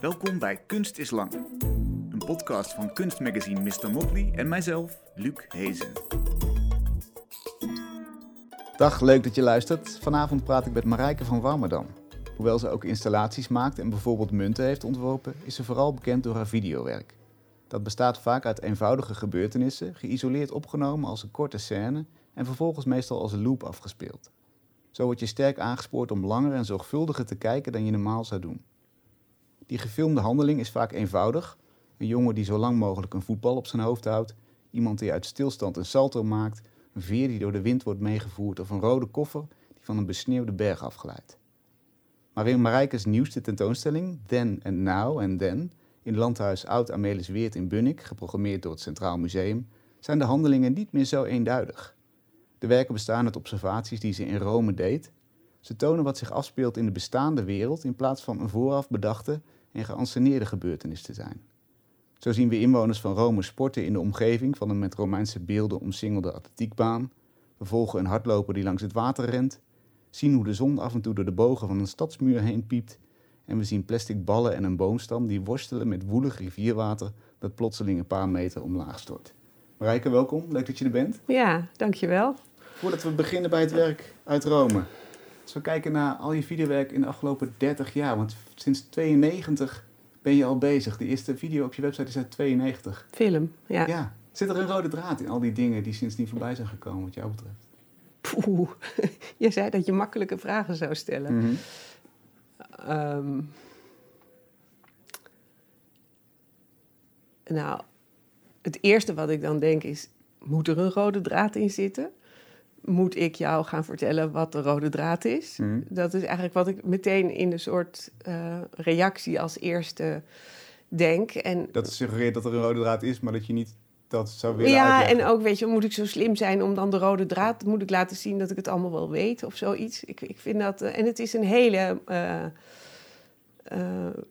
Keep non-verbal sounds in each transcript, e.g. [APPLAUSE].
Welkom bij Kunst is Lang. Een podcast van kunstmagazine Mr. Motley en mijzelf, Luc Hezen. Dag, leuk dat je luistert. Vanavond praat ik met Marijke van Warmerdam. Hoewel ze ook installaties maakt en bijvoorbeeld munten heeft ontworpen, is ze vooral bekend door haar videowerk. Dat bestaat vaak uit eenvoudige gebeurtenissen, geïsoleerd opgenomen als een korte scène en vervolgens meestal als een loop afgespeeld. Zo word je sterk aangespoord om langer en zorgvuldiger te kijken dan je normaal zou doen. Die gefilmde handeling is vaak eenvoudig. Een jongen die zo lang mogelijk een voetbal op zijn hoofd houdt, iemand die uit stilstand een salto maakt, een veer die door de wind wordt meegevoerd of een rode koffer die van een besneeuwde berg afglijdt. Maar in Marijkes nieuwste tentoonstelling, Then and Now and Then, in landhuis Oud Amelis Weert in Bunnik, geprogrammeerd door het Centraal Museum, zijn de handelingen niet meer zo eenduidig. De werken bestaan uit observaties die ze in Rome deed. Ze tonen wat zich afspeelt in de bestaande wereld in plaats van een vooraf bedachte en geanceneerde gebeurtenis te zijn. Zo zien we inwoners van Rome sporten in de omgeving van een met Romeinse beelden omsingelde atletiekbaan. We volgen een hardloper die langs het water rent, zien hoe de zon af en toe door de bogen van een stadsmuur heen piept en we zien plastic ballen en een boomstam die worstelen met woelig rivierwater dat plotseling een paar meter omlaag stort. Marijke, welkom. Leuk dat je er bent. Ja, dankjewel. Voordat we beginnen bij het werk uit Rome. Als we kijken naar al je videowerk in de afgelopen 30 jaar, want sinds 92 ben je al bezig. De eerste video op je website is uit 92. Film, ja. Ja. Zit er een rode draad in al die dingen die sindsdien voorbij zijn gekomen, wat jou betreft? Poeh, [LAUGHS] je zei dat je makkelijke vragen zou stellen. Mhm. Ehm, nou, het eerste wat ik dan denk is: moet er een rode draad in zitten? Moet ik jou gaan vertellen wat de rode draad is? Mhm. Dat is eigenlijk wat ik meteen in de soort eh, reactie als eerste denk. En Dat suggereert dat er een rode draad is, maar dat je niet dat zou willen Ja, uitleggen. en ook, weet je, moet ik zo slim zijn om dan de rode draad... moet ik laten zien dat ik het allemaal wel weet of zoiets. Ik, ik vind dat... eh, en het is een hele... eh,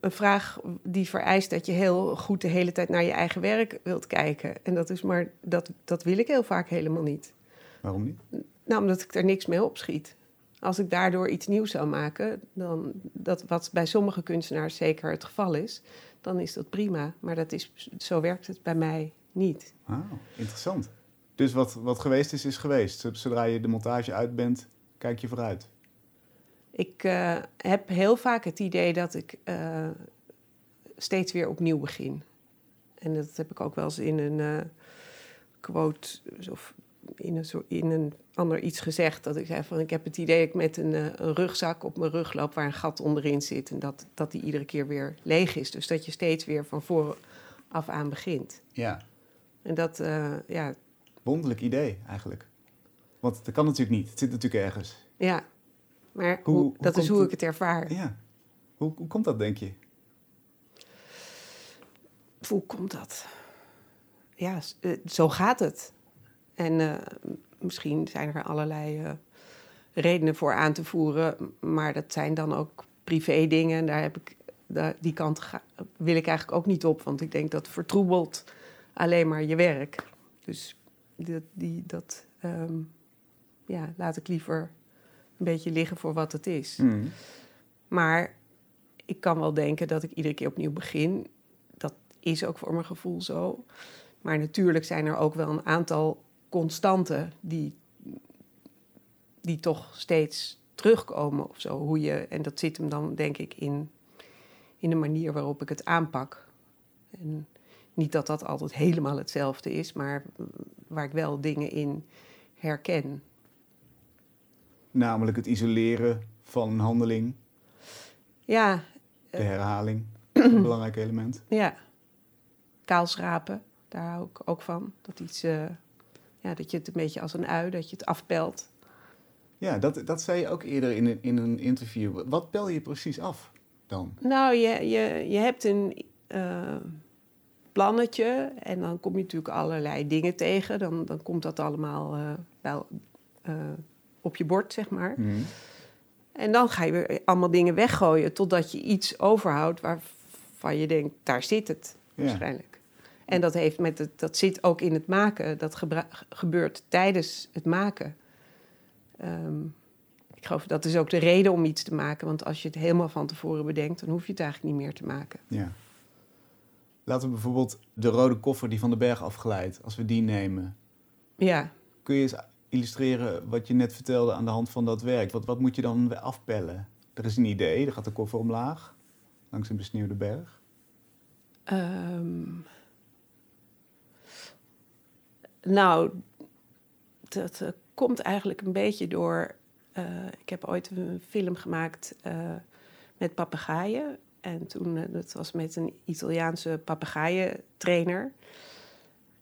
een vraag die vereist dat je heel goed de hele tijd naar je eigen werk wilt kijken. En dat is maar... Dat, dat wil ik heel vaak helemaal niet. Waarom niet? Nou, omdat ik er niks mee opschiet. Als ik daardoor iets nieuws zou maken, dan dat wat bij sommige kunstenaars zeker het geval is, dan is dat prima. Maar dat is, zo werkt het bij mij niet. Ah, interessant. Dus wat, wat geweest is, is geweest. Zodra je de montage uit bent, kijk je vooruit. Ik eh, heb heel vaak het idee dat ik eh, steeds weer opnieuw begin. En dat heb ik ook wel eens in een eh, quote of in een, soort, in een ander iets gezegd. Dat ik zei van ik heb het idee dat ik met een, eh, een rugzak op mijn rug loop waar een gat onderin zit. En dat, dat die iedere keer weer leeg is. Dus dat je steeds weer van vooraf aan begint. Ja, En dat, eh, ja, wonderlijk idee eigenlijk. Want dat kan natuurlijk niet. Het zit natuurlijk ergens. ja. Maar Hoe- hoe, hoe dat is hoe het- ik het ervaar. Ja. Hoe, hoe komt dat, denk je? Hoe komt dat? Ja, eh, zo gaat het. En eh, misschien zijn er allerlei eh, redenen voor aan te voeren, maar dat zijn dan ook privé dingen. En daar heb ik, daar, die kant ga- wil ik eigenlijk ook niet op, want ik denk dat vertroebelt alleen maar je werk. Dus die, die, dat ehm, ja, laat ik liever een beetje liggen voor wat het is. Hmm. Maar ik kan wel denken dat ik iedere keer opnieuw begin. Dat is ook voor mijn gevoel zo. Maar natuurlijk zijn er ook wel een aantal constanten die, die toch steeds terugkomen of zo. Hoe je, en dat zit hem dan denk ik in, in de manier waarop ik het aanpak. En niet dat dat altijd helemaal hetzelfde is, maar waar ik wel dingen in herken. Namelijk het isoleren van een handeling, Ja, de herhaling. [CLEARS THROAT] een belangrijk element. Ja. Kaalschrapen, daar hou ik ook van. Dat, iets, eh, ja, dat je het een beetje als een ui, dat je het afpelt. Ja, dat, dat zei je ook eerder in een, in een interview. Wat pel je precies af dan? Nou, je, je, je hebt een eh, plannetje en dan kom je natuurlijk allerlei dingen tegen. Dan, dan komt dat allemaal eh, wel, eh, op je bord, zeg maar. Hmm. En dan ga je weer allemaal dingen weggooien totdat je iets overhoudt waarvan je denkt, daar zit het Ja. waarschijnlijk. En dat, heeft met het, dat zit ook in het maken. Dat gebeurt tijdens het maken. Ehm, Ik geloof dat is ook de reden om iets te maken. Want als je het helemaal van tevoren bedenkt, dan hoef je het eigenlijk niet meer te maken. Ja. Laten we bijvoorbeeld de rode koffer die van de berg afglijdt, als we die nemen. Ja, Kun je eens illustreren wat je net vertelde aan de hand van dat werk? Wat, wat moet je dan afpellen? Er is een idee, er gaat de koffer omlaag, langs een besneeuwde berg. Ehm, nou, dat eh, komt eigenlijk een beetje door. eh, ik heb ooit een film gemaakt eh, met papegaaien. En toen, dat was met een Italiaanse papegaaientrainer.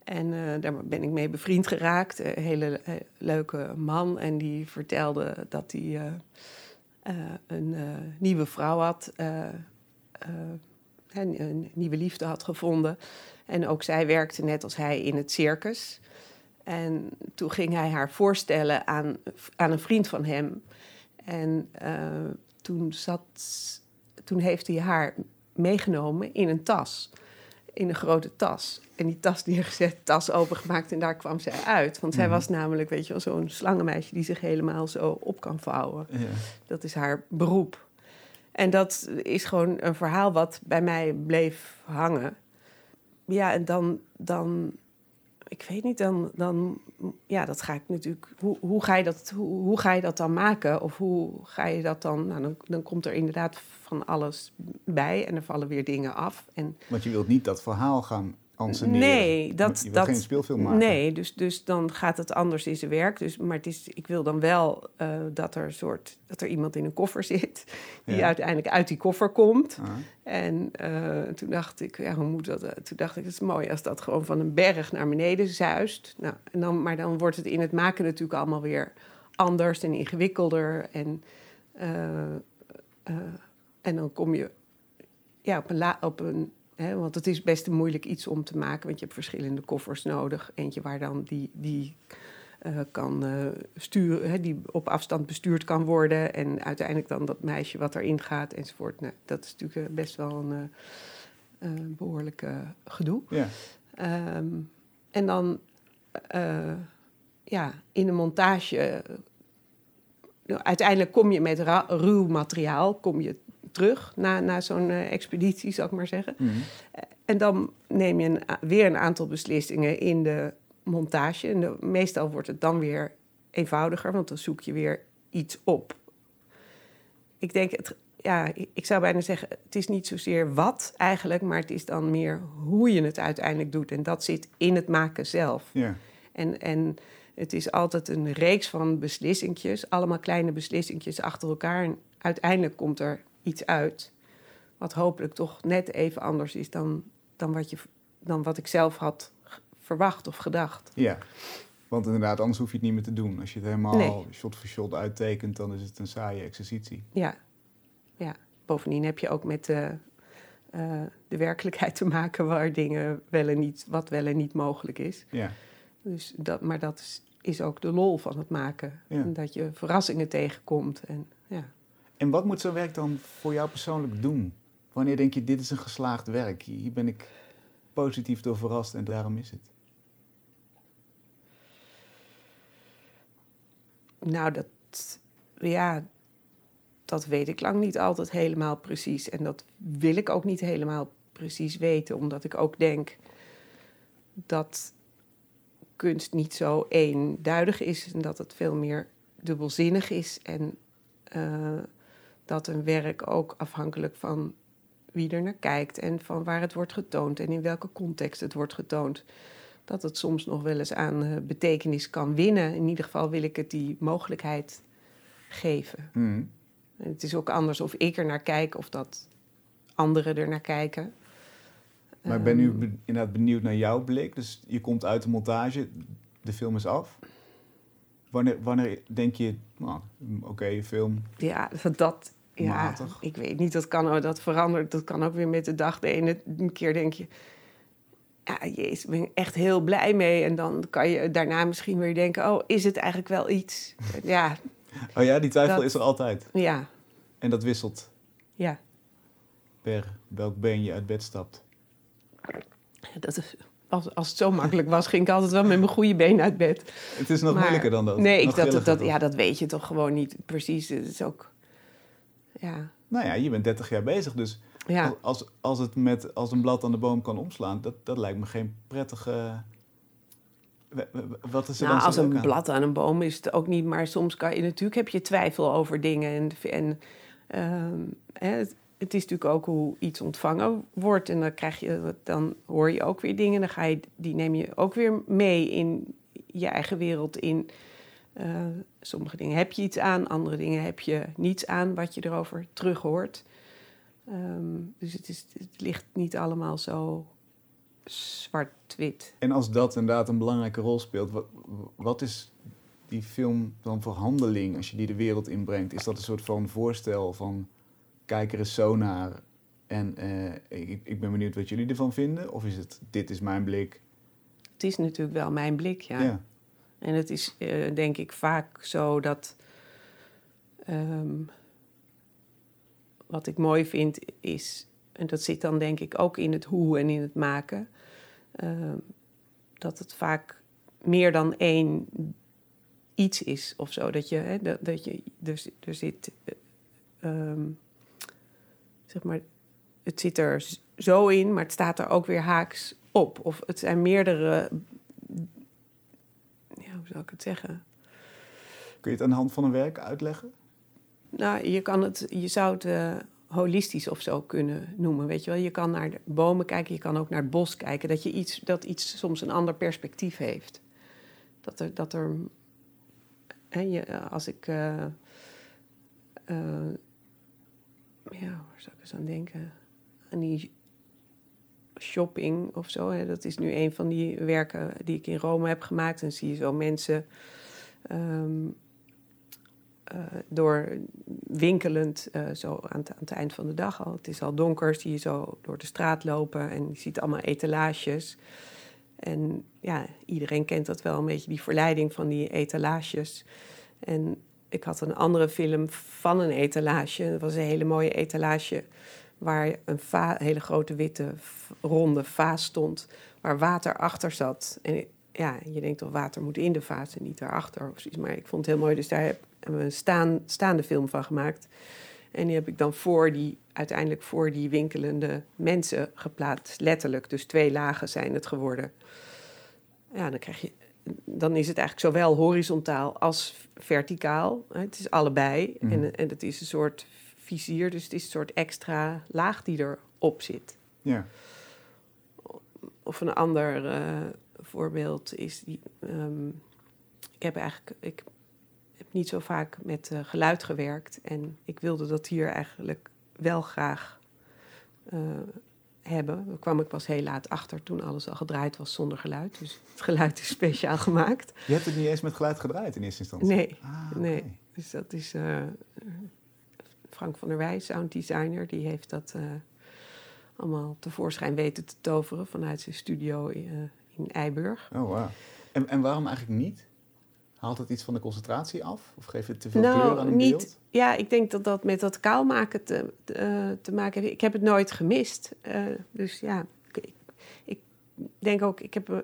En daar ben ik mee bevriend geraakt. Een hele leuke man. En die vertelde dat hij een nieuwe vrouw had. een nieuwe liefde had gevonden. En ook zij werkte net als hij in het circus. En toen ging hij haar voorstellen aan, aan een vriend van hem. En eh, toen, zat, toen heeft hij haar meegenomen in een tas. In een grote tas. En die tas neergezet, tas opengemaakt en daar kwam zij uit. Want zij Mhm. was namelijk, weet je wel, zo'n slangenmeisje die zich helemaal zo op kan vouwen. Dat is haar beroep. En dat is gewoon een verhaal wat bij mij bleef hangen. Ja, en dan, dan ik weet niet, dan, dan, ja, dat ga ik natuurlijk, hoe, hoe, ga je dat, hoe, hoe ga je dat dan maken? Of hoe ga je dat dan, nou, dan, dan komt er inderdaad van alles bij en er vallen weer dingen af. En Want je wilt niet dat verhaal gaan anseneren. Nee, dat- Je dat- geen speelfilm maken. Nee, dus, dus dan gaat het anders in zijn werk. Dus, maar het is, ik wil dan wel eh, dat, er soort, dat er iemand in een koffer zit... die Ja. uiteindelijk uit die koffer komt. Ah, En eh, toen dacht ik, ja, hoe moet dat? eh? Toen dacht ik, het is mooi als dat gewoon van een berg naar beneden zuist. Nou, en dan, maar dan wordt het in het maken natuurlijk allemaal weer anders en ingewikkelder. En, en dan kom je ja, op een, la, op een hè, want het is best een moeilijk iets om te maken, want je hebt verschillende koffers nodig. Eentje waar dan die, die eh, kan eh, sturen, hè, die op afstand bestuurd kan worden. En uiteindelijk dan dat meisje wat erin gaat enzovoort. Nou, dat is natuurlijk eh, best wel een eh, behoorlijk eh, gedoe. ja. Ehm, en dan ja, in de montage. nou, uiteindelijk kom je met ruw materiaal kom je terug na, na zo'n eh, expeditie, zal ik maar zeggen. Mhm. En dan neem je een, weer een aantal beslissingen in de montage. En de- meestal wordt het dan weer eenvoudiger, want dan zoek je weer iets op. Ik denk, het, ja, ik- ik zou bijna zeggen, het is niet zozeer wat eigenlijk, maar het is dan meer hoe je het uiteindelijk doet. En dat zit in het maken zelf. ja. En, en het is altijd een reeks van beslissingjes, allemaal kleine beslissingjes achter elkaar. En uiteindelijk komt er iets uit, wat hopelijk toch net even anders is dan, dan, wat, je, dan wat ik zelf had verwacht of gedacht. Ja, want inderdaad, anders hoef je het niet meer te doen. Als je het helemaal Nee. shot voor shot uittekent, dan is het een saaie exercitie. Ja, ja. Bovendien heb je ook met eh, de werkelijkheid te maken waar dingen wel en niet, wat wel en niet mogelijk is. Ja, Dus dat, maar dat is, is ook de lol van het maken. Ja. En Dat je verrassingen tegenkomt. En, ja. En wat moet zo'n werk dan voor jou persoonlijk doen? Wanneer denk je, dit is een geslaagd werk? Hier ben ik positief door verrast en daarom is het. Nou, dat, ja, dat weet ik lang niet altijd helemaal precies. En dat wil ik ook niet helemaal precies weten, omdat ik ook denk dat kunst niet zo eenduidig is en dat het veel meer dubbelzinnig is. En eh, dat een werk ook afhankelijk van wie er naar kijkt en van waar het wordt getoond en in welke context het wordt getoond. Dat het soms nog wel eens aan eh, betekenis kan winnen. In ieder geval wil ik het die mogelijkheid geven. En het is ook anders of ik er naar kijk of dat anderen er naar kijken. Maar ik ben nu Ehm, be- inderdaad benieuwd naar jouw blik. Dus je komt uit de montage, de film is af. Wanneer, wanneer denk je, nou, oké, film, Ja, dat. Ja, Matig. ik weet niet, dat kan, dat verandert. Dat kan ook weer met de dag. De ene keer denk je, ja, jezus, ben ik echt heel blij mee. En dan kan je daarna misschien weer denken, oh, is het eigenlijk wel iets? [LAUGHS] Ja, Oh ja, die twijfel Dat- is er altijd. ja, En dat wisselt ja. per welk been je uit bed stapt. Dat is, als, als het zo makkelijk was, ging ik altijd wel met mijn goede been uit bed. Het is nog Maar- moeilijker dan dat. Nee, Nog ik, dat, dat, ja, dat weet je toch gewoon niet precies. Het is ook... Ja, Nou ja, je bent 30 jaar bezig, dus ja. als, als het met als een blad aan de boom kan omslaan, dat, dat lijkt me geen prettige. Wat is er Nou, dan als een aan? blad aan een boom is het ook niet, maar soms kan je natuurlijk heb je twijfel over dingen. En, en ehm, het, het is natuurlijk ook hoe iets ontvangen wordt. En dan krijg je, dan hoor je ook weer dingen. Dan ga je, die neem je ook weer mee in je eigen wereld. In eh, sommige dingen heb je iets aan, andere dingen heb je niets aan wat je erover terug hoort. Ehm, dus het, is, het ligt niet allemaal zo zwart-wit. En als dat inderdaad een belangrijke rol speelt, wat, wat is die film dan voor handeling als je die de wereld inbrengt? Is dat een soort van voorstel van kijk er eens zo naar en eh, ik, ik ben benieuwd wat jullie ervan vinden? Of is het dit is mijn blik? Het is natuurlijk wel mijn blik, ja. Ja. En het is eh, denk ik vaak zo dat. ehm, wat ik mooi vind is, en dat zit dan denk ik ook in het hoe en in het maken, ehm, dat het vaak meer dan één iets is of zo. Dat je, hè, dat, je er, er zit, eh, ehm, zeg maar, het zit er zo in, maar het staat er ook weer haaks op. Of het zijn meerdere hoe zou ik het zeggen? Kun je het aan de hand van een werk uitleggen? Nou, je, kan het, je zou het eh, holistisch of zo kunnen noemen, weet je wel. Je kan naar de bomen kijken, je kan ook naar het bos kijken. Dat, je iets, dat iets soms een ander perspectief heeft. Dat er... Dat er hè, je, als ik... eh, eh, ja, waar zou ik eens aan denken? Aan die shopping of zo. Hè. Dat is nu een van die werken die ik in Rome heb gemaakt. En zie je zo mensen... ehm, eh, door winkelend, eh, zo aan het, aan het eind van de dag al. Het is al donker, zie je zo door de straat lopen en je ziet allemaal etalages. En ja, iedereen kent dat wel, een beetje die verleiding van die etalages. En ik had een andere film van een etalage. Dat was een hele mooie etalage waar een hele grote witte ronde vaas stond, waar water achter zat. En ja, je denkt toch water moet in de vaas en niet daarachter of zoiets. Maar ik vond het heel mooi, dus daar heb, hebben we een staan, staande film van gemaakt. En die heb ik dan voor die, uiteindelijk voor die winkelende mensen geplaatst. Letterlijk, dus twee lagen zijn het geworden. Ja, dan krijg je... Dan is het eigenlijk zowel horizontaal als verticaal. Het is allebei. Mhm. En, en het is een soort vizier, dus het is een soort extra laag die erop zit. Ja. Of een ander eh, voorbeeld is die. ehm, ik heb eigenlijk. Ik heb niet zo vaak met eh, geluid gewerkt. En ik wilde dat hier eigenlijk wel graag eh, hebben. Daar kwam ik pas heel laat achter toen alles al gedraaid was zonder geluid. Dus het geluid is speciaal gemaakt. Je hebt het niet eens met geluid gedraaid in eerste instantie? Nee, Ah, nee. Dus dat is Frank van der Wij, sounddesigner, die heeft dat eh, allemaal tevoorschijn weten te toveren vanuit zijn studio eh, in Eiburg. Oh, wauw. En, en waarom eigenlijk niet? Haalt het iets van de concentratie af? Of geeft het te veel Nou, kleur aan een niet- beeld? Ja, ik denk dat dat met dat kaalmaken te, te, eh, te maken heeft. Ik heb het nooit gemist. Dus ja, ik, ik- denk ook, ik heb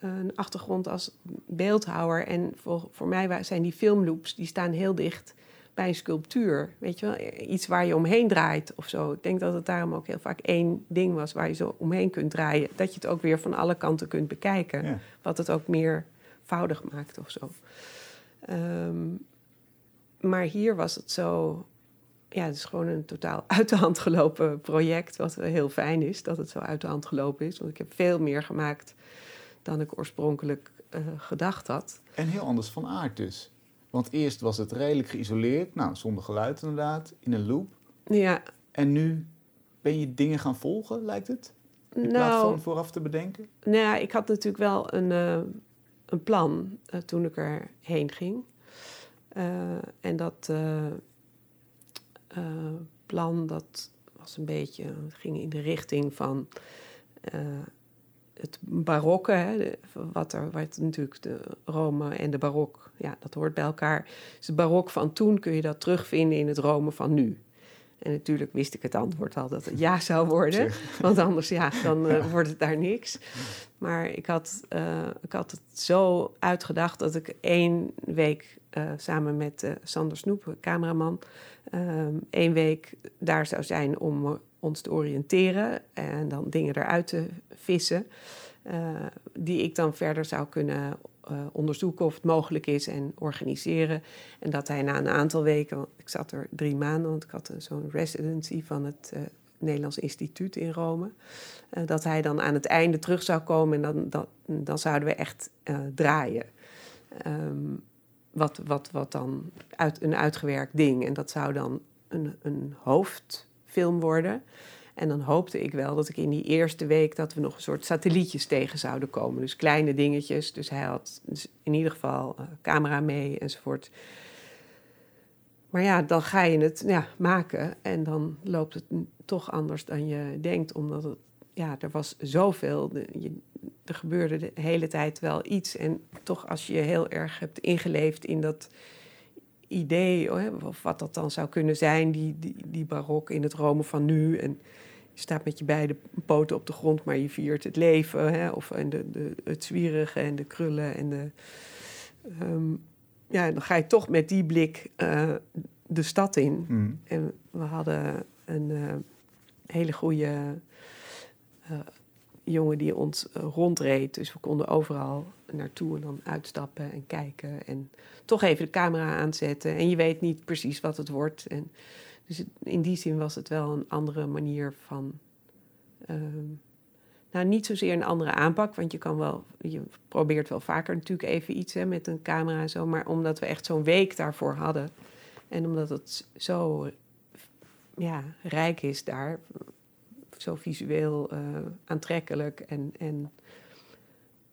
een, achtergrond als beeldhouwer. En voor, voor mij zijn die filmloops, die staan heel dicht bij een sculptuur. Weet je wel, iets waar je omheen draait of zo. Ik denk dat het daarom ook heel vaak één ding was waar je zo omheen kunt draaien. Dat je het ook weer van alle kanten kunt bekijken. Ja. Wat het ook meer voudig maakt of zo. Ehm, maar hier was het zo. Ja, het is gewoon een totaal [LAUGHS] uit de hand gelopen project. Wat heel fijn is dat het zo uit de hand gelopen is. Want ik heb veel meer gemaakt dan ik oorspronkelijk eh, gedacht had. En heel anders van aard dus. Want eerst was het redelijk geïsoleerd, nou, zonder geluid inderdaad, in een loop. Ja, En nu ben je dingen gaan volgen, lijkt het? In plaats nou, van vooraf te bedenken? nou ja, ik had natuurlijk wel een, eh, een plan eh, toen ik erheen ging. Eh, en dat plan dat was een beetje, ging in de richting van het barokke. Hè, wat er, wat natuurlijk de Rome en de barok, ja, dat hoort bij elkaar. Dus het barok van toen kun je dat terugvinden in het Rome van nu. En natuurlijk wist ik het antwoord al dat het ja zou worden. Want anders ja, dan uh, [LAUGHS] wordt het daar niks. Maar ik had, uh, ik had het zo uitgedacht dat ik één week uh, samen met Sander Snoep, cameraman, één week daar zou zijn om ons te oriënteren en dan dingen eruit te vissen. die ik dan verder zou kunnen uh, onderzoeken of het mogelijk is en organiseren. En dat hij na een aantal weken, ik zat er drie maanden, want ik had zo'n residency van het Nederlands Instituut in Rome, dat hij dan aan het einde terug zou komen en dan, dan, dan zouden we echt draaien. Um, wat, wat, wat dan uit, een uitgewerkt ding. En dat zou dan een, een hoofdfilm worden. En dan hoopte ik wel dat ik in die eerste week dat we nog een soort satellietjes tegen zouden komen. Dus kleine dingetjes. Dus hij had dus in ieder geval uh, camera mee enzovoort. Maar ja, dan ga je het ja, maken en dan loopt het toch anders dan je denkt. Omdat ja, er was zoveel. Je, er gebeurde de hele tijd wel iets. En toch als je heel erg hebt ingeleefd in dat idee, of wat dat dan zou kunnen zijn, die, die, die barok in het Rome van nu. En je staat met je beide poten op de grond, maar je viert het leven. Hè? Of en de, de, het zwierige en de krullen. En de, um, ja, dan ga je toch met die blik uh, de stad in. Mm. En we hadden een uh, hele goede uh, jongen die ons rondreed. Dus we konden overal naartoe en dan uitstappen en kijken. En toch even de camera aanzetten. En je weet niet precies wat het wordt. En dus in die zin was het wel een andere manier van. Ehm, nou, niet zozeer een andere aanpak, want je kan wel, je probeert wel vaker natuurlijk even iets hè, met een camera en zo, maar omdat we echt zo'n week daarvoor hadden en omdat het zo ja, rijk is daar, zo visueel uh, aantrekkelijk en, en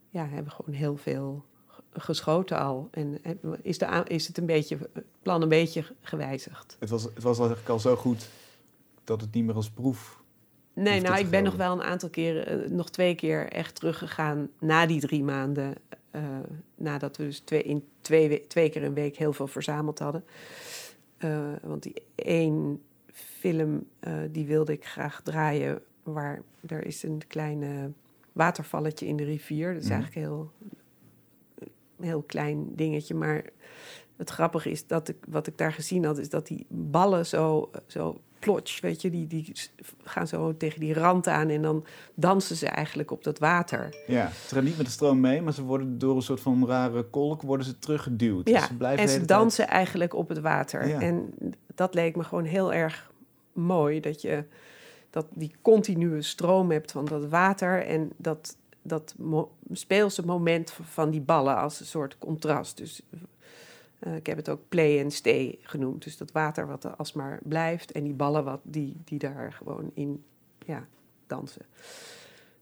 ja, hebben gewoon heel veel geschoten al. En is, de, is het een beetje, het plan een beetje gewijzigd. Het was, het was eigenlijk al zo goed dat het niet meer als proef. Nee, nou, ik ben nog wel een aantal keren, uh, nog twee keer echt teruggegaan na die drie maanden. Uh, nadat we dus twee, in twee, twee keer een week heel veel verzameld hadden. Uh, want die één film, die wilde ik graag draaien. Waar er is een kleine watervalletje in de rivier. Dat is mm. eigenlijk heel heel klein dingetje. Maar het grappige is dat ik, wat ik daar gezien had, is dat die ballen zo, zo plotsch, weet je, die, die gaan zo tegen die rand aan en dan dansen ze eigenlijk op dat water. Ja, ze gaan niet met de stroom mee, maar ze worden door een soort van rare kolk worden ze teruggeduwd. Ja, dus ze blijven en ze dansen eigenlijk op het water. Ja. En dat leek me gewoon heel erg mooi, dat je dat die continue stroom hebt van dat water en dat dat speelse moment van die ballen als een soort contrast. Dus uh, ik heb het ook play and stay genoemd. Dus dat water wat er alsmaar blijft en die ballen wat die, die daar gewoon in ja, dansen.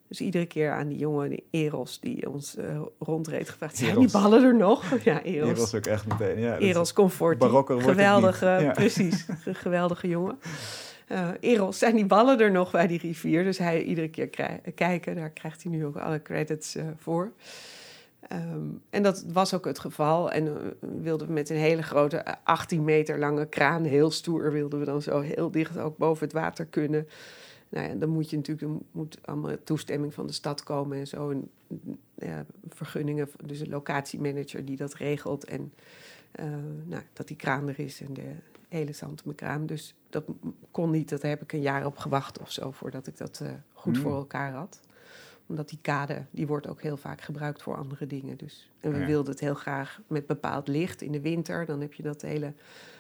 Dus iedere keer aan die jongen, die Eros, die ons uh, rondreed, gevraagd: zijn die ballen er nog? [LAUGHS] Ja, Eros. Eros ook echt meteen. Ja, Eros Comfort. Geweldige, ja. [LAUGHS] precies. geweldige jongen uh, Eros, zijn die ballen er nog bij die rivier? Dus hij iedere keer kijken, daar krijgt hij nu ook alle credits uh, voor. Um, en dat was ook het geval. En uh, wilden we met een hele grote 18 meter lange kraan, heel stoer, wilden we dan zo heel dicht ook boven het water kunnen. Nou ja, dan moet je natuurlijk, er moet allemaal toestemming van de stad komen en zo. En, ja, vergunningen, dus een locatiemanager die dat regelt. En nou, dat die kraan er is en de hele kraan. Dus dat kon niet, dat heb ik een jaar op gewacht of zo voordat ik dat uh, goed mm. voor elkaar had. Omdat die kade, die wordt ook heel vaak gebruikt voor andere dingen. Dus. En we ja. wilden het heel graag met bepaald licht in de winter. Dan heb je dat hele,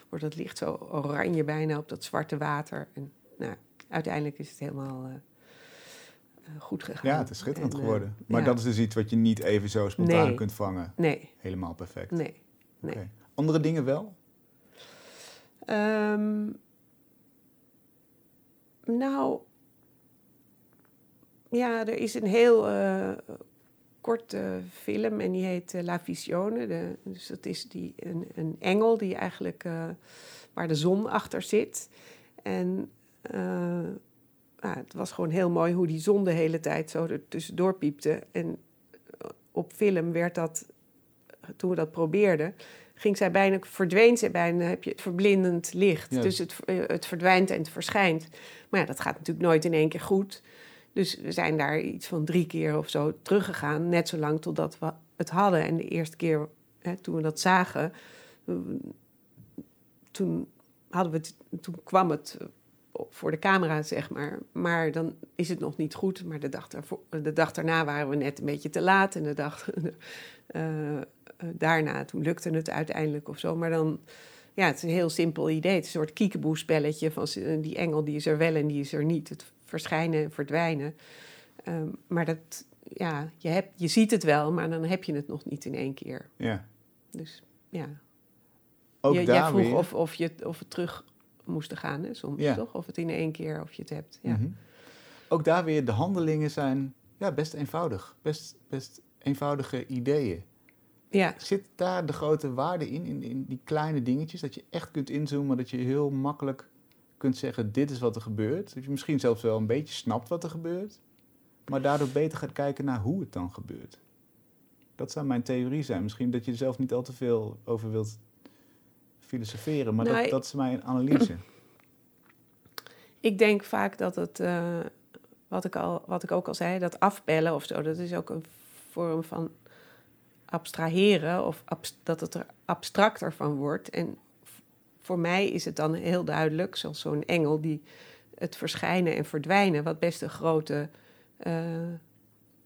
wordt dat licht zo oranje bijna op dat zwarte water. En nou, uiteindelijk is het helemaal uh, uh, goed gegaan. Ja, het is schitterend en, geworden. Maar ja. dat is dus iets wat je niet even zo spontaan nee. kunt vangen. Nee. Helemaal perfect. Nee. nee. Okay. Andere dingen wel? Um, nou, ja, er is een heel uh, korte film en die heet uh, La Visione. De, dus dat is die, een, een engel die eigenlijk uh, waar de zon achter zit. En nou, het was gewoon heel mooi hoe die zon de hele tijd zo er tussendoor piepte. En op film werd dat, toen we dat probeerden, ging zij bijna, verdween zij bijna, heb je het verblindend licht. Ja. Dus het, eh, het verdwijnt en het verschijnt. Maar ja, dat gaat natuurlijk nooit in één keer goed. Dus we zijn daar iets van drie keer of zo teruggegaan. Net zo lang totdat we het hadden. En de eerste keer hè, toen we dat zagen, eh, toen, hadden we het, toen kwam het voor de camera, zeg maar. Maar dan is het nog niet goed. Maar de dag, daarvoor, de dag daarna waren we net een beetje te laat. En de dag [LAUGHS] eh, daarna, toen lukte het uiteindelijk of zo. Maar dan, ja, het is een heel simpel idee. Het is een soort kiekeboe-spelletje van die engel die is er wel en die is er niet. Het verschijnen en verdwijnen. Ehm, maar dat, ja, je, hebt, je ziet het wel, maar dan heb je het nog niet in één keer. Ja. Dus ja, Ook je, daar jij vroeg weer. of, of, je, of het terug moest gaan, hè, soms Ja. toch? Of het in één keer, of je het hebt. Ja. Mhm. Ook daar weer, de handelingen zijn ja, best eenvoudig. Best, best eenvoudige ideeën. ja. Zit daar de grote waarde in, in, in die kleine dingetjes? Dat je echt kunt inzoomen, dat je heel makkelijk kunt zeggen, dit is wat er gebeurt. Dat je misschien zelfs wel een beetje snapt wat er gebeurt. Maar daardoor beter gaat kijken naar hoe het dan gebeurt. Dat zou mijn theorie zijn. Misschien dat je er zelf niet al te veel over wilt filosoferen. Maar Nou, dat, ik- dat is mijn analyse. [CLEARS THROAT] Ik denk vaak dat het, eh, wat, ik al, wat ik ook al zei, dat afbellen of zo, dat is ook een vorm van abstraheren of dat het er abstracter van wordt. En voor mij is het dan heel duidelijk, zoals zo'n engel die het verschijnen en verdwijnen, wat best een grote eh,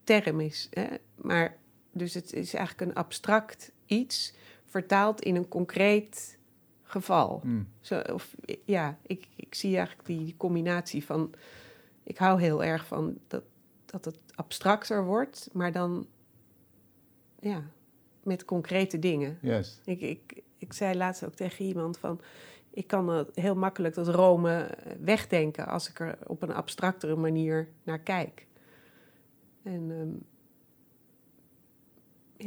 term is. Hè? Maar dus het is eigenlijk een abstract iets vertaald in een concreet geval. Hmm. Zo, of, ja, ik, ik zie eigenlijk die combinatie van... Ik hou heel erg van dat, dat het abstracter wordt, maar dan... Ja, met concrete dingen. Juist. Ik, ik, ik zei laatst ook tegen iemand van... Ik kan heel makkelijk dat Rome eh, wegdenken... als ik er op een abstractere manier naar kijk. En ehm,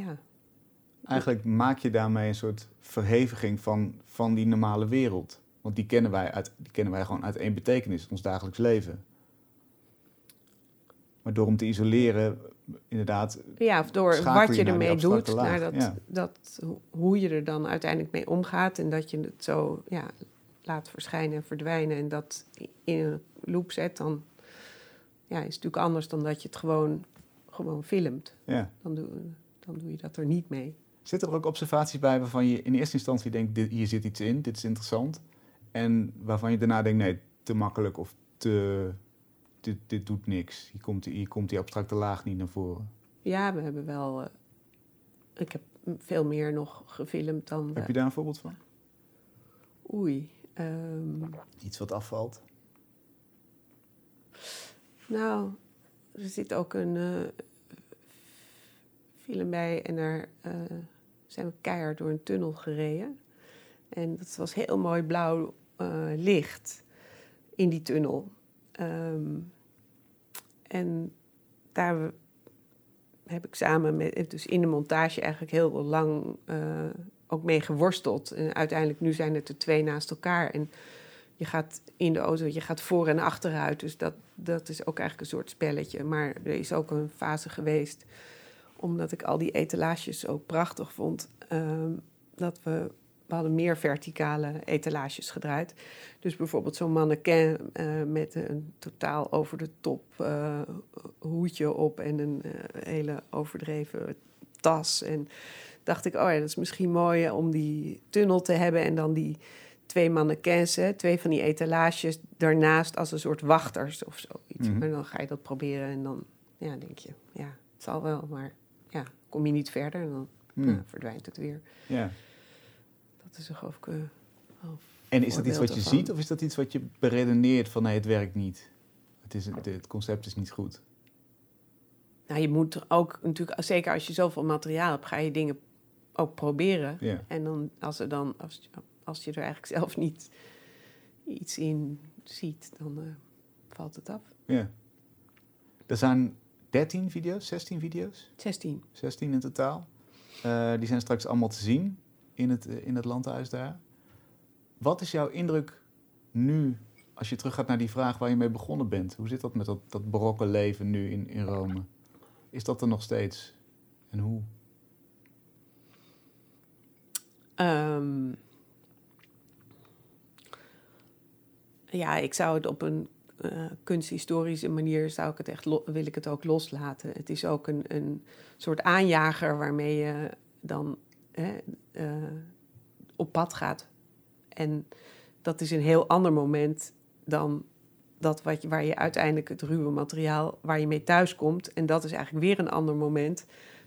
ja, Eigenlijk maak je daarmee een soort verheviging van, van die normale wereld. Want die kennen, wij uit, die kennen wij gewoon uit één betekenis, ons dagelijks leven. Maar door hem te isoleren, inderdaad, Ja, of door wat je ermee doet, naar dat, ja. dat, ho- hoe je er dan uiteindelijk mee omgaat en dat je het zo ja, laat verschijnen en verdwijnen en dat in een loop zet, dan ja, is het natuurlijk anders dan dat je het gewoon, gewoon filmt. ja. Dan doe, dan doe je dat er niet mee. Zitten er ook observaties bij waarvan je in eerste instantie denkt, dit, hier zit iets in, dit is interessant. En waarvan je daarna denkt, nee, te makkelijk of te, dit, dit doet niks. Hier komt, hier komt die abstracte laag niet naar voren. Ja, we hebben wel. eh, ik heb veel meer nog gefilmd dan. Heb we- je daar een voorbeeld van? Oei. ehm, Iets wat afvalt? Nou, er zit ook een eh, film bij en daar eh, zijn we keihard door een tunnel gereden. En dat was heel mooi blauw eh, licht in die tunnel. Ehm, en daar heb ik samen met, dus in de montage eigenlijk heel lang eh, ook mee geworsteld. En uiteindelijk, nu zijn het er twee naast elkaar. En je gaat in de auto, je gaat voor en achteruit. Dus dat, dat is ook eigenlijk een soort spelletje. Maar er is ook een fase geweest, omdat ik al die etalages zo prachtig vond, ehm, dat we, we hadden meer verticale etalages gedraaid. Dus bijvoorbeeld zo'n mannequin eh, met een totaal over de top eh, hoedje op en een eh, hele overdreven tas. En dacht ik, oh ja, dat is misschien mooi om die tunnel te hebben en dan die twee mannequins, hè, twee van die etalages daarnaast als een soort wachters of zoiets. Mhm. En dan ga je dat proberen en dan ja, denk je, ja, het zal wel, maar ja, kom je niet verder en dan Hmm. ja, verdwijnt het weer. Ja. Dat is geloof ik. eh, En is dat iets wat je ervan. ziet of is dat iets wat je beredeneert van nee, het werkt niet? Het, is, het, het concept is niet goed. Nou, je moet er ook natuurlijk, zeker als je zoveel materiaal hebt, ga je dingen ook proberen. Ja. En dan, als, er dan, als, als je er eigenlijk zelf niet iets in ziet, dan eh, valt het af. ja. Er zijn 13 video's, 16 video's, 16. 16 in totaal. Eh, die zijn straks allemaal te zien in het, eh, in het landhuis daar. Wat is jouw indruk nu, als je teruggaat naar die vraag waar je mee begonnen bent? Hoe zit dat met dat, dat barokke leven nu in, in Rome? Is dat er nog steeds? En hoe? Ehm, ja, ik zou het op een kunsthistorische manier zou ik het echt wil ik het ook loslaten. Het is ook een, een soort aanjager waarmee je dan hè, uh, op pad gaat. En dat is een heel ander moment dan dat wat je, waar je uiteindelijk het ruwe materiaal waar je mee thuis komt. En dat is eigenlijk weer een ander moment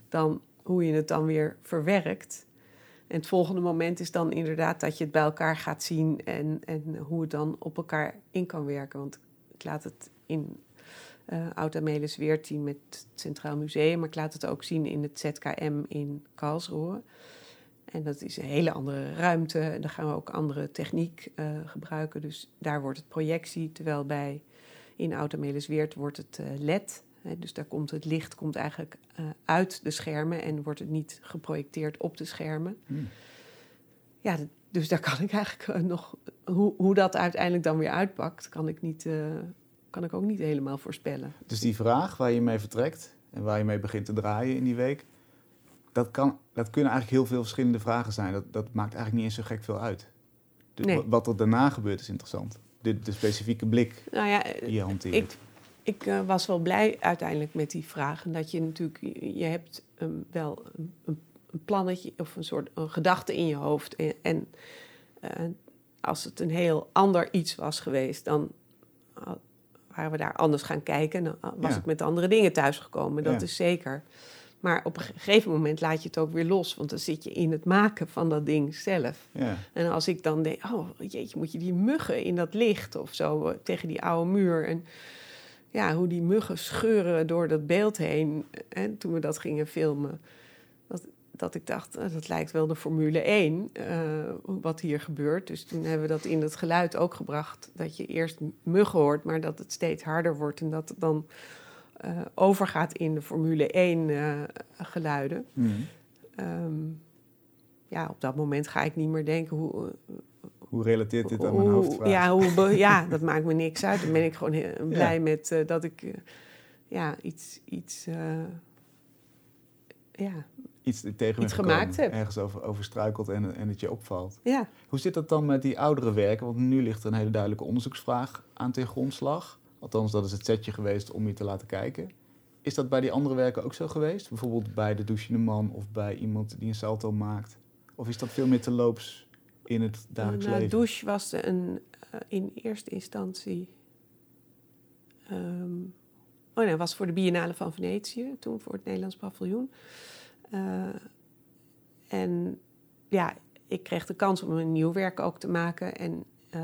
dan hoe je het dan weer verwerkt. En het volgende moment is dan inderdaad dat je het bij elkaar gaat zien en, en hoe het dan op elkaar in kan werken. Want ik laat het in uh, Oud-Amelis weer zien met het Centraal Museum, maar ik laat het ook zien in het ZKM in Karlsruhe. En dat is een hele andere ruimte. En dan gaan we ook andere techniek uh, gebruiken. Dus daar wordt het projectie, terwijl bij in Oud-Amelis Weert wordt het uh, LED. Hè, dus daar komt het licht komt eigenlijk uit de schermen en wordt het niet geprojecteerd op de schermen. Hmm. Ja, dus daar kan ik eigenlijk nog hoe, hoe dat uiteindelijk dan weer uitpakt, kan ik, niet, uh, kan ik ook niet helemaal voorspellen. Dus die vraag waar je mee vertrekt en waar je mee begint te draaien in die week, dat, kan, dat kunnen eigenlijk heel veel verschillende vragen zijn. Dat, dat maakt eigenlijk niet eens zo gek veel uit. Wat er daarna gebeurt is interessant. De, de specifieke blik nou ja, die je hanteert. Ik, ik uh, was wel blij uiteindelijk met die vraag. En dat je natuurlijk, je hebt um, wel een, een, plannetje of een soort een gedachte in je hoofd. En, en uh, als het een heel ander iets was geweest, dan waren we daar anders gaan kijken. Dan was ik met andere dingen thuisgekomen, dat is zeker. Maar op een gegeven moment laat je het ook weer los, want dan zit je in het maken van dat ding zelf. Ja. En als ik dan denk, oh jeetje, moet je die muggen in dat licht of zo eh, tegen die oude muur. En ja, hoe die muggen scheuren door dat beeld heen. En toen we dat gingen filmen, dat ik dacht, uh, dat lijkt wel de Formule 1, uh, eh, wat hier gebeurt. Dus toen hebben we dat in het geluid ook gebracht. Dat je eerst muggen hoort, maar dat het steeds harder wordt. En dat het dan uh, overgaat in de Formule 1 geluiden. Mhm. Um, ja, op dat moment ga ik niet meer denken hoe... hoe relateert dit aan mijn hoofdvraag? Ja, hoe, ja, [LAUGHS] dat maakt me niks uit. Dan ben ik gewoon heel, blij met dat ik ja, iets... iets ja, iets tegen iets gemaakt hebt. Ergens over, over struikelt en, en het je opvalt. Ja. Hoe zit dat dan met die oudere werken? Want nu ligt er een hele duidelijke onderzoeksvraag aan ten grondslag. Althans, dat is het setje geweest om je te laten kijken. Is dat bij die andere werken ook zo geweest? Bijvoorbeeld bij de douchende man of bij iemand die een salto maakt? Of is dat veel meer te loops in het dagelijks nou, leven? douche was een, uh, in eerste instantie... Um, oh nee, was voor de Biennale van Venetië, toen voor het Nederlands paviljoen. Uh, en ja, ik kreeg de kans om een nieuw werk ook te maken. En uh,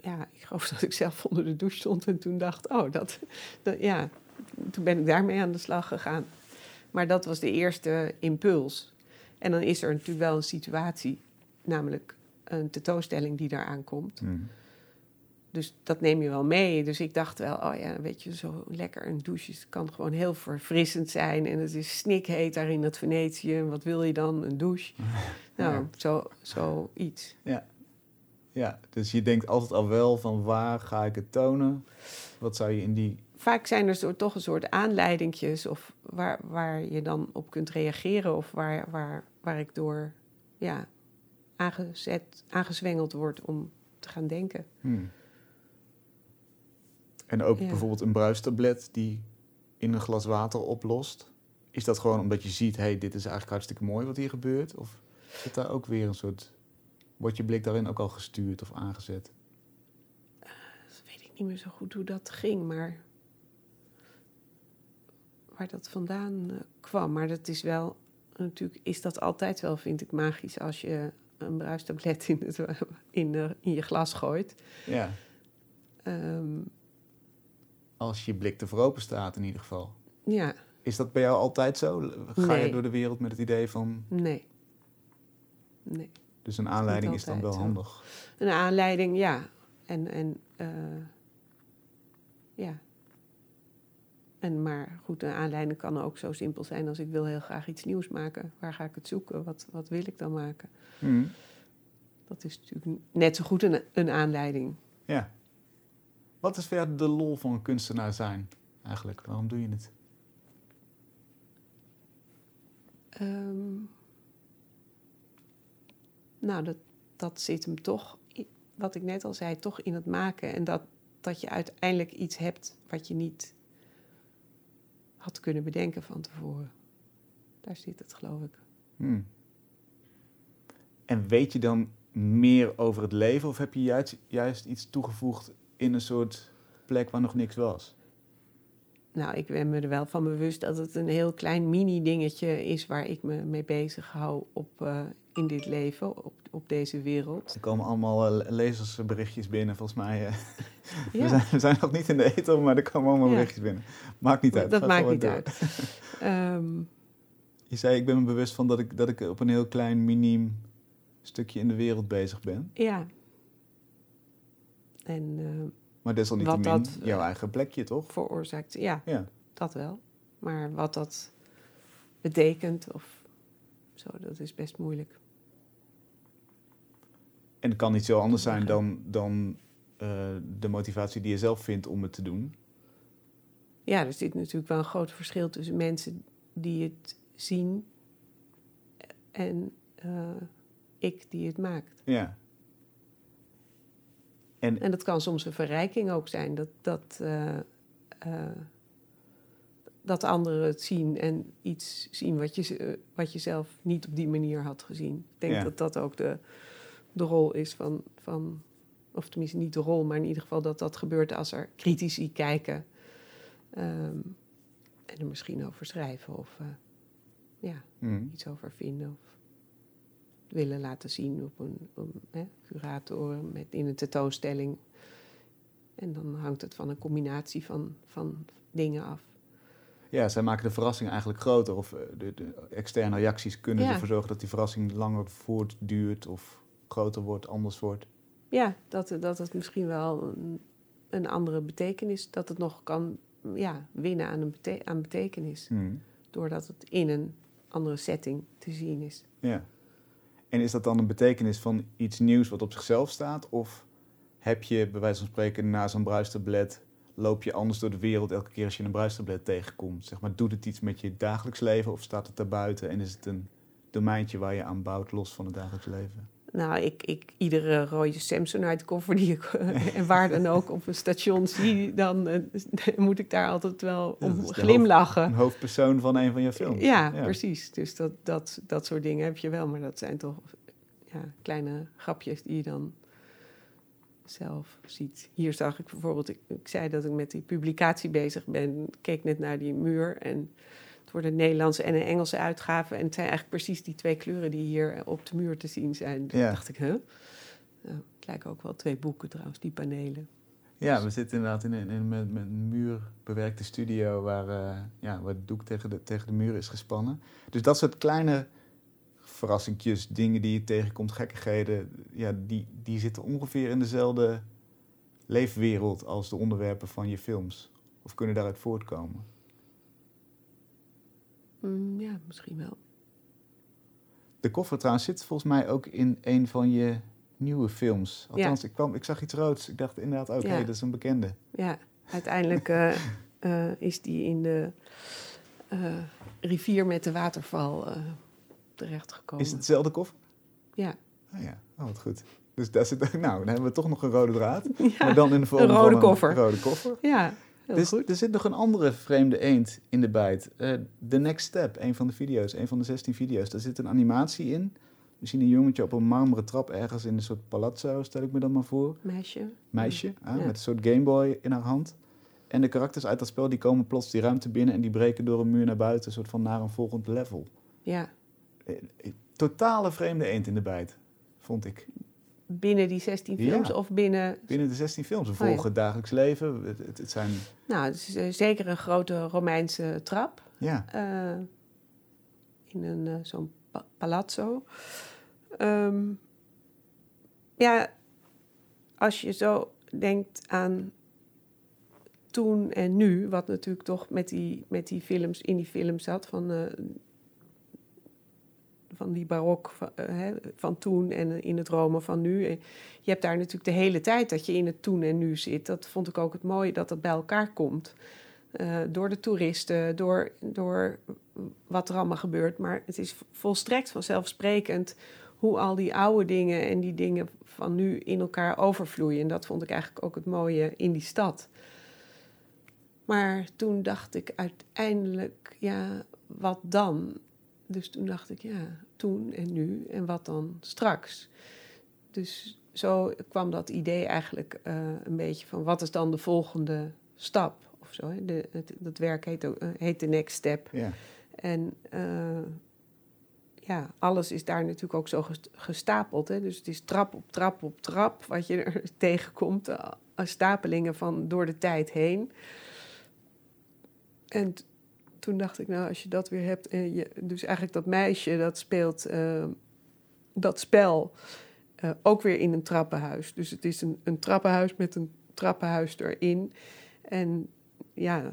ja, ik geloof [LAUGHS] dat ik zelf onder de douche stond en toen dacht, oh, dat, ja, toen ben ik daarmee aan de slag gegaan. Maar dat was de eerste impuls. En dan is er natuurlijk wel een situatie, namelijk een tentoonstelling die daaraan komt. Mm. Dus dat neem je wel mee. Dus ik dacht wel, oh ja, weet je, zo lekker een douche kan gewoon heel verfrissend zijn. En het is snikheet daar in het Venetië. Wat wil je dan? Een douche? [LAUGHS] nou, zo, zo iets. Ja. ja, dus je denkt altijd al wel van waar ga ik het tonen? Wat zou je in die... Vaak zijn er zo, toch een soort aanleidingjes of waar, waar je dan op kunt reageren. Of waar, waar, waar ik door ja, aangezet, aangezwengeld word om te gaan denken. Hmm. En ook bijvoorbeeld een bruistablet die in een glas water oplost. Is dat gewoon omdat je ziet, hé, hey, dit is eigenlijk hartstikke mooi wat hier gebeurt? Of zit daar ook weer een soort... Wordt je blik daarin ook al gestuurd of aangezet? Uh, weet ik niet meer zo goed hoe dat ging, maar... Waar dat vandaan uh, kwam. Maar dat is wel... Natuurlijk is dat altijd wel, vind ik, magisch als je een bruistablet in, het, [LAUGHS] in, de, in je glas gooit. Ja. Um, als je blik te open staat in ieder geval. Ja. Is dat bij jou altijd zo? Ga je door de wereld met het idee van... Nee. Nee. Dus een aanleiding is dan wel handig? Een aanleiding, ja. En, en uh, ja. En maar goed, een aanleiding kan ook zo simpel zijn als ik wil heel graag iets nieuws maken. Waar ga ik het zoeken? Wat, wat wil ik dan maken? Hmm. Dat is natuurlijk net zo goed een, een aanleiding. Ja. Wat is verder de lol van een kunstenaar zijn eigenlijk? Waarom doe je het? Um, nou, dat, dat zit hem toch, wat ik net al zei, toch in het maken. En dat, dat je uiteindelijk iets hebt wat je niet had kunnen bedenken van tevoren. Daar zit het, geloof ik. Hmm. En weet je dan meer over het leven of heb je juist, juist iets toegevoegd in een soort plek waar nog niks was? Nou, ik ben me er wel van bewust dat het een heel klein mini-dingetje is waar ik me mee bezig hou op, eh, in dit leven, op, op deze wereld. Er komen allemaal eh, lezersberichtjes binnen, volgens mij. eh. [LAUGHS] we, zijn, we zijn nog niet in de eten, maar er komen allemaal Ja. berichtjes binnen. Maakt niet uit. dat maakt niet door. uit. [LAUGHS] Ehm, Je zei, ik ben me bewust van dat ik, dat ik op een heel klein, miniem stukje in de wereld bezig ben. ja. En eh, Maar desalniettemin dat, jouw eh, eigen plekje, toch? veroorzaakt, ja, Ja. dat wel. Maar wat dat betekent of zo, dat is best moeilijk. En het kan niet zo anders zijn dan, dan eh, de motivatie die je zelf vindt om het te doen. Ja, er zit natuurlijk wel een groot verschil tussen mensen die het zien en ik die het maakt. Ja. En En dat kan soms een verrijking ook zijn, dat, dat, eh, eh, dat anderen het zien en iets zien wat je, wat je zelf niet op die manier had gezien. Ik denk Ja. dat dat ook de, de rol is van, van, of tenminste niet de rol, maar in ieder geval dat dat gebeurt als er critici kijken ehm, en er misschien over schrijven of eh, ja, Hmm. iets over vinden of willen laten zien op een, op een hè, curator met, in een tentoonstelling. En dan hangt het van een combinatie van, van dingen af. ja, zij maken de verrassing eigenlijk groter. Of eh, de, de externe reacties kunnen Ja. ervoor zorgen dat die verrassing langer voortduurt of groter wordt, anders wordt. Ja, dat, dat het misschien wel een, een andere betekenis, dat het nog kan ja, winnen aan, een bete- aan betekenis. Hmm. Doordat het in een andere setting te zien is. Ja. En is dat dan een betekenis van iets nieuws wat op zichzelf staat? Of heb je, bij wijze van spreken, na zo'n bruistablet... loop je anders door de wereld elke keer als je een bruistablet tegenkomt? Zeg maar, doet het iets met je dagelijks leven of staat het daarbuiten... en is het een domeintje waar je aan bouwt los van het dagelijks leven? Nou, ik, ik iedere rode Samsonite koffer die ik en waar dan ook op een station zie, dan eh, [LAUGHS] moet ik daar altijd wel om de glimlachen. Een hoofdpersoon van een van je films. Ja, precies. Dus dat, dat, dat soort dingen heb je wel, maar dat zijn toch ja, kleine grapjes die je dan zelf ziet. Hier zag ik bijvoorbeeld, ik, ik zei dat ik met die publicatie bezig ben, keek net naar die muur en het wordt een Nederlandse en een Engelse uitgave en het zijn eigenlijk precies die twee kleuren die hier op de muur te zien zijn. Ja. dacht ik, huh? Nou, het lijken ook wel twee boeken trouwens, die panelen. Ja, we zitten inderdaad in een, in een met, met een muurbewerkte studio waar, eh, ja, waar het doek tegen de, tegen de muur is gespannen. Dus dat soort kleine verrassingjes, dingen die je tegenkomt, gekkigheden, ja, die, die zitten ongeveer in dezelfde leefwereld als de onderwerpen van je films. Of kunnen daaruit voortkomen. Mm, ja, misschien wel. De koffer trouwens zit volgens mij ook in een van je nieuwe films. Althans, ik, kwam, ik zag iets roods. Ik dacht inderdaad ook, Ja. hé, dat is een bekende. Ja, uiteindelijk eh, [LAUGHS] eh, is die in de eh, rivier met de waterval terechtgekomen. Is het dezelfde koffer? Ja. Ah ja, oh, wat goed. Dus daar zit, [LAUGHS] nou, dan hebben we toch nog een rode draad. [LAUGHS] ja, Maar dan in de vorm een rode van koffer. een rode koffer. ja, heel Dus goed. er zit nog een andere vreemde eend in de bijt. Eh, The Next Step, een van de video's, een van de 16 video's. Daar zit een animatie in. We zien een jongetje op een marmeren trap ergens in een soort palazzo, stel ik me dan maar voor. Meisje. Meisje, ah, met een soort Gameboy in haar hand. En de karakters uit dat spel die komen plots die ruimte binnen en die breken door een muur naar buiten, een soort van naar een volgend level. Ja, Eh, eh, Totale vreemde eend in de bijt, vond ik. Binnen die 16 Ja. films of binnen... Binnen de 16 films. We Oh volgen het dagelijks leven. Het, het, het zijn, Nou, het is eh, zeker een grote Romeinse trap. ja, eh, in een eh, zo'n pa- palazzo. Ehm, ja, als je zo denkt aan toen en nu, wat natuurlijk toch met die, met die films in die films zat van, van die barok van, eh, van toen en in het Rome van nu. Je hebt daar natuurlijk de hele tijd dat je in het toen en nu zit. Dat vond ik ook het mooie dat dat bij elkaar komt. Eh, door de toeristen, door, door wat er allemaal gebeurt. Maar het is volstrekt vanzelfsprekend hoe al die oude dingen en die dingen van nu in elkaar overvloeien. En dat vond ik eigenlijk ook het mooie in die stad. Maar toen dacht ik uiteindelijk, ja, wat dan? Dus toen dacht ik, ja, toen en nu en wat dan straks? Dus zo kwam dat idee eigenlijk uh, een beetje van wat is dan de volgende stap of zo. Hè? De, het, dat werk heet, ook, uh, heet The Next Step. Ja. En uh, ja, alles is daar natuurlijk ook zo gestapeld. Hè? Dus het is trap op trap op trap wat je er [LAUGHS] tegenkomt. stapelingen van door de tijd heen. En toen dacht ik, nou, als je dat weer hebt... En je, dus eigenlijk dat meisje dat speelt dat spel uh, ook weer in een trappenhuis. Dus het is een, een trappenhuis met een trappenhuis erin. En ja,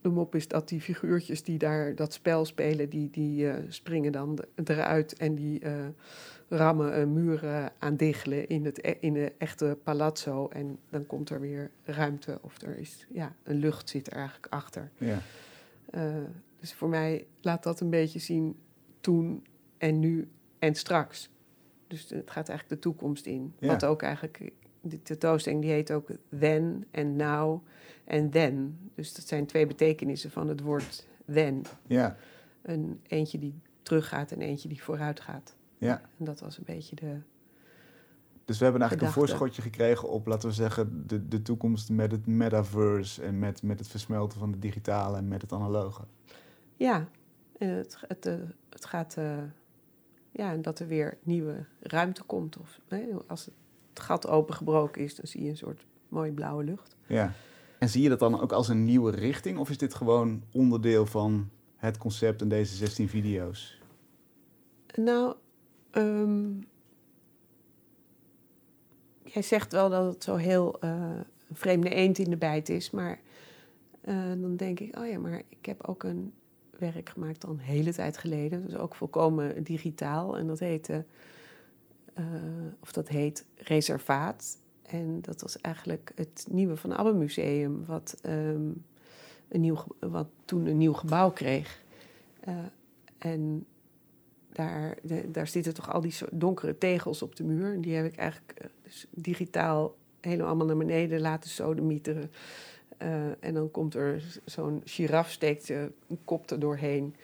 de mop is dat die figuurtjes die daar dat spel spelen, die, die uh, springen dan eruit en die rammen muren aan diggelen in het e-, in de echte palazzo. En dan komt er weer ruimte of er is, ja, een lucht zit er eigenlijk achter. Ja. dus voor mij laat dat een beetje zien toen en nu en straks. Dus het gaat eigenlijk de toekomst in. Ja. Wat ook eigenlijk, de tentoonstelling die heet ook then en now en then. Dus dat zijn twee betekenissen van het woord then. Ja. Een eentje die teruggaat en eentje die vooruit gaat. Ja. En dat was een beetje de. Dus we hebben eigenlijk gedachte. een voorschotje gekregen op, laten we zeggen, de, de toekomst met het metaverse en met, met het versmelten van het digitale en met het analoge. Ja, en het, het, uh, het gaat. Uh, ja, en dat er weer nieuwe ruimte komt. Of als het gat opengebroken is, dan zie je een soort mooie blauwe lucht. Ja. En zie je dat dan ook als een nieuwe richting? Of is dit gewoon onderdeel van het concept en deze 16 video's? Nou, um, jij zegt wel dat het zo heel uh, een vreemde eend in de bijt is. Maar uh, dan denk ik, oh ja, maar ik heb ook een werk gemaakt dan een hele tijd geleden. Dus ook volkomen digitaal. En dat heette, uh, of dat heet Reservaat. En dat was eigenlijk het nieuwe Van Abbe Museum, wat, um, een nieuw, wat toen een nieuw gebouw kreeg. En daar, de, daar zitten toch al die donkere tegels op de muur. En die heb ik eigenlijk uh, dus digitaal helemaal naar beneden laten sodemieteren. Uh, en dan komt er zo'n giraf steekt uh, een kop er doorheen.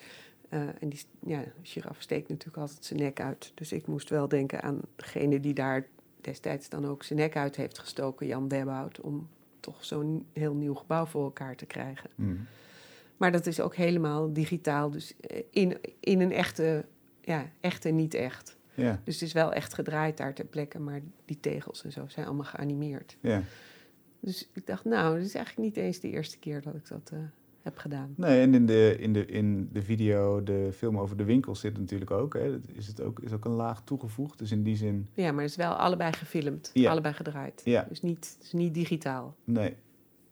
Uh, en die ja, giraf steekt natuurlijk altijd zijn nek uit. Dus ik moest wel denken aan degene die daar destijds dan ook zijn nek uit heeft gestoken, Jan Debhout, om toch zo'n heel nieuw gebouw voor elkaar te krijgen. Mm. Maar dat is ook helemaal digitaal, dus in, in een echte, ja, echt en niet echt. Ja. Dus het is wel echt gedraaid daar ter plekke, maar die tegels en zo zijn allemaal geanimeerd. Ja. Dus ik dacht, nou, dit is eigenlijk niet eens de eerste keer dat ik dat uh, heb gedaan. Nee, en in de, in, de, in de video, de film over de winkel zit natuurlijk ook. Hè, is het ook, is ook een laag toegevoegd. Dus in die zin. Ja, maar het is wel allebei gefilmd, Ja. allebei gedraaid. Ja. Dus niet, het is niet digitaal. Nee.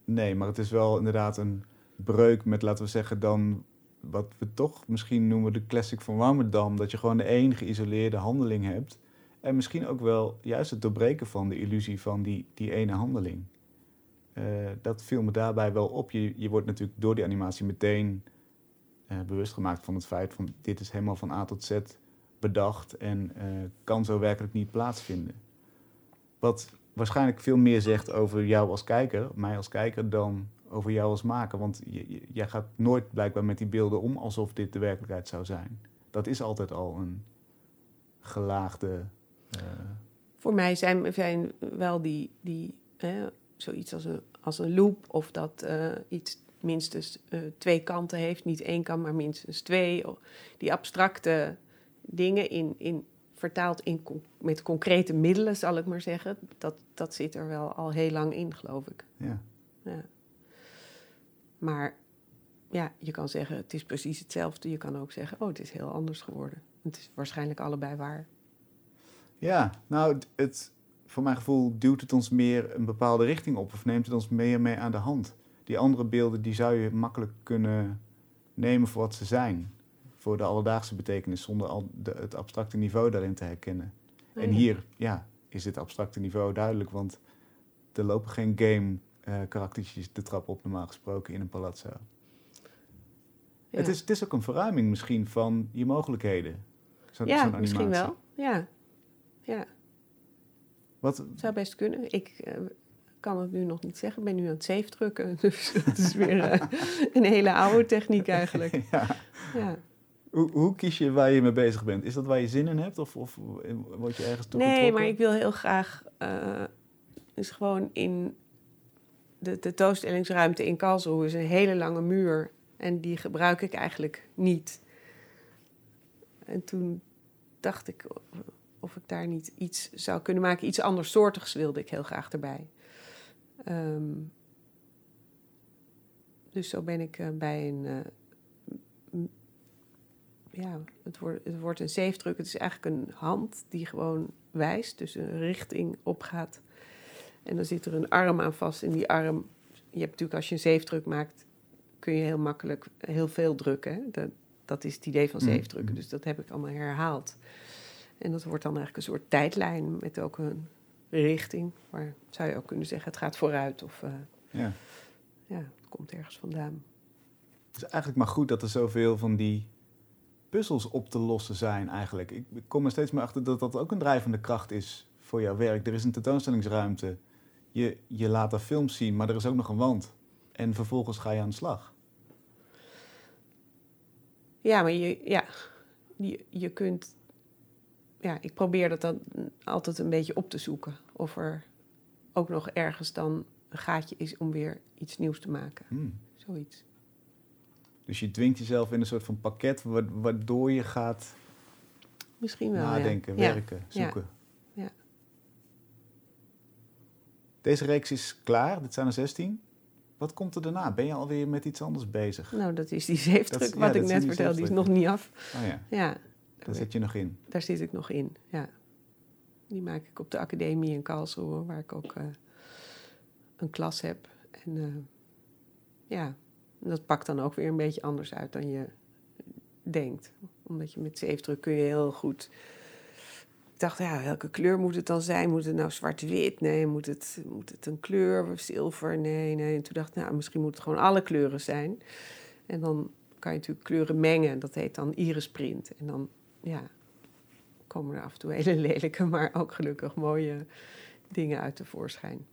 nee, maar het is wel inderdaad een breuk met, laten we zeggen, dan wat we toch misschien noemen de classic van Warmerdam. Dat je gewoon de één geïsoleerde handeling hebt. En misschien ook wel juist het doorbreken van de illusie van die, die ene handeling. Uh, dat viel me daarbij wel op. Je, je wordt natuurlijk door die animatie meteen uh, bewust gemaakt van het feit van dit is helemaal van A tot Z bedacht en uh, kan zo werkelijk niet plaatsvinden. Wat waarschijnlijk veel meer zegt over jou als kijker, mij als kijker, dan over jou als maker. Want jij gaat nooit blijkbaar met die beelden om alsof dit de werkelijkheid zou zijn. Dat is altijd al een gelaagde. uh, Voor mij zijn, zijn wel die, die hè, zoiets als een, als een loop of dat uh, iets minstens uh, twee kanten heeft. Niet één kant, maar minstens twee. Die abstracte dingen in, in, vertaald in, met concrete middelen, zal ik maar zeggen. Dat, dat zit er wel al heel lang in, geloof ik. Ja. ja. Maar ja, je kan zeggen het is precies hetzelfde. Je kan ook zeggen, oh, het is heel anders geworden. Het is waarschijnlijk allebei waar. Ja, nou, het, voor mijn gevoel duwt het ons meer een bepaalde richting op of neemt het ons meer mee aan de hand. Die andere beelden die zou je makkelijk kunnen nemen voor wat ze zijn. Voor de alledaagse betekenis, zonder al de, het abstracte niveau daarin te herkennen. Oh, en hier ja, is dit abstracte niveau duidelijk, want er lopen geen game-karaktertjes de trap op, normaal gesproken, in een palazzo. Ja. Het, is, het is ook een verruiming misschien van je mogelijkheden. Zo'n ja, zo'n misschien wel. Ja, ja. Wat, zou best kunnen. Ik eh, kan het nu nog niet zeggen. Ik ben nu aan het safe drukken. [LAUGHS] Dus het is weer eh, een hele oude techniek eigenlijk. [LAUGHS] ja. Ja. hoe, hoe kies je waar je mee bezig bent? Is dat waar je zin in hebt of, of word je ergens toe Nee, maar ik wil heel graag... dus gewoon in de tentoonstellingsruimte in Karlsruhe is een hele lange muur. En die gebruik ik eigenlijk niet. En toen dacht ik of ik daar niet iets zou kunnen maken. Iets andersoortigs wilde ik heel graag erbij. Ehm, dus zo ben ik eh, bij een... eh, ja, het wordt, het wordt een zeefdruk. Het is eigenlijk een hand die gewoon wijst, dus een richting opgaat. En dan zit er een arm aan vast. En die arm, je hebt natuurlijk als je een zeefdruk maakt, kun je heel makkelijk heel veel drukken. Dat, dat is het idee van Mhm. zeefdrukken. Dus dat heb ik allemaal herhaald. En dat wordt dan eigenlijk een soort tijdlijn met ook een richting. Waar zou je ook kunnen zeggen, het gaat vooruit of eh, Ja. ja, het komt ergens vandaan. Het is eigenlijk maar goed dat er zoveel van die puzzels op te lossen zijn eigenlijk. Ik kom er steeds meer achter dat dat ook een drijvende kracht is voor jouw werk. Er is een tentoonstellingsruimte. Je, je laat er films zien, maar er is ook nog een wand. En vervolgens ga je aan de slag. Ja, maar je, ja, je, je kunt. Ja, ik probeer dat dan altijd een beetje op te zoeken. Of er ook nog ergens dan een gaatje is om weer iets nieuws te maken. Hmm. Zoiets. Dus je dwingt jezelf in een soort van pakket wa- waardoor je gaat Misschien wel. nadenken, Ja. werken, Ja. zoeken. Ja. Deze reeks is klaar, dit zijn er 16. Wat komt er daarna? Ben je alweer met iets anders bezig? Nou, dat is die zeefdruk Dat is- ja, wat ik net vertelde. Die is nog niet af. Oh ja, Ja, daar zit je nog in. daar zit ik nog in. Ja. Die maak ik op de academie in Karlsruhe, waar ik ook eh, een klas heb. En eh, ja, dat pakt dan ook weer een beetje anders uit dan je denkt. Omdat je met zeefdruk kun je heel goed... Ik dacht, ja, welke kleur moet het dan zijn? Moet het nou zwart-wit? Nee, moet het, moet het een kleur? Zilver? Nee, nee. En toen dacht ik, nou, misschien moet het gewoon alle kleuren zijn. En dan kan je natuurlijk kleuren mengen. Dat heet dan irisprint. En dan, ja, komen er af en toe hele [LAUGHS] lelijke, maar ook gelukkig mooie dingen uit tevoorschijn.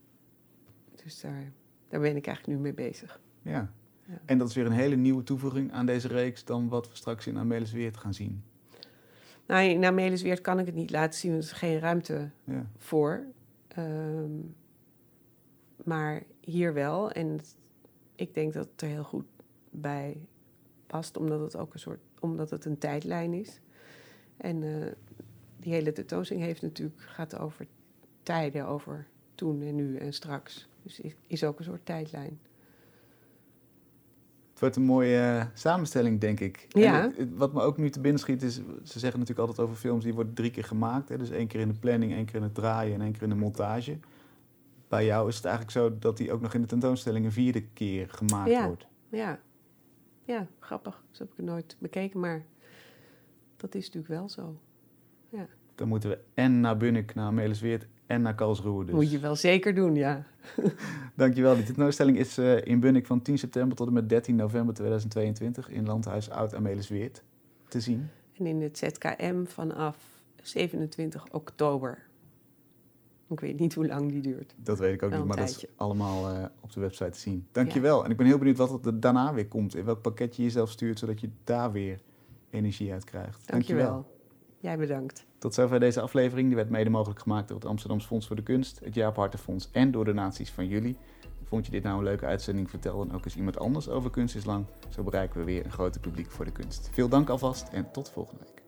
Dus daar, daar ben ik eigenlijk nu mee bezig. Ja. Ja. En dat is weer een hele nieuwe toevoeging aan deze reeks dan wat we straks in Amelis Weert gaan zien. Nou, in Amelisweert kan ik het niet laten zien, want er is geen ruimte Ja. voor. Ehm, maar hier wel. En ik denk dat het er heel goed bij past, omdat het ook een soort, omdat het een tijdlijn is. En eh, die hele tentoonstelling heeft natuurlijk, gaat over tijden, over toen en nu en straks. Dus is, is ook een soort tijdlijn. Wordt een mooie eh, samenstelling, denk ik. Ja. En het- het- wat me ook nu te binnen schiet is, ze zeggen natuurlijk altijd over films die worden drie keer gemaakt. Hè? Dus één keer in de planning, één keer in het draaien en één keer in de montage. Bij jou is het eigenlijk zo dat die ook nog in de tentoonstelling een vierde keer gemaakt Ja. wordt. Ja, ja grappig. Zo heb ik het nooit bekeken, maar dat is natuurlijk wel zo. Dan moeten we en naar Bunnik, naar Amelisweert en naar Karlsruhe. Dus. Moet je wel zeker doen, ja. [LAUGHS] Dankjewel. Die tentoonstelling is eh, in Bunnik van 10 september tot en met 13 november 2022 in Landhuis Oud Amelisweert te zien. En in het ZKM vanaf 27 oktober. Ik weet niet hoe lang die duurt. Dat weet ik ook niet, maar dat is allemaal eh, op de website te zien. Dankjewel. En ik ben heel benieuwd wat er daarna weer komt. In welk pakket je jezelf stuurt, zodat je daar weer energie uit krijgt. Dankjewel. Jij bedankt. Tot zover deze aflevering. Die werd mede mogelijk gemaakt door het Amsterdams Fonds voor de Kunst, het Jaap Hartenfonds en door donaties van jullie. Vond je dit nou een leuke uitzending? Vertel dan ook eens iemand anders over Kunst is Lang. Zo bereiken we weer een groter publiek voor de kunst. Veel dank alvast en tot volgende week.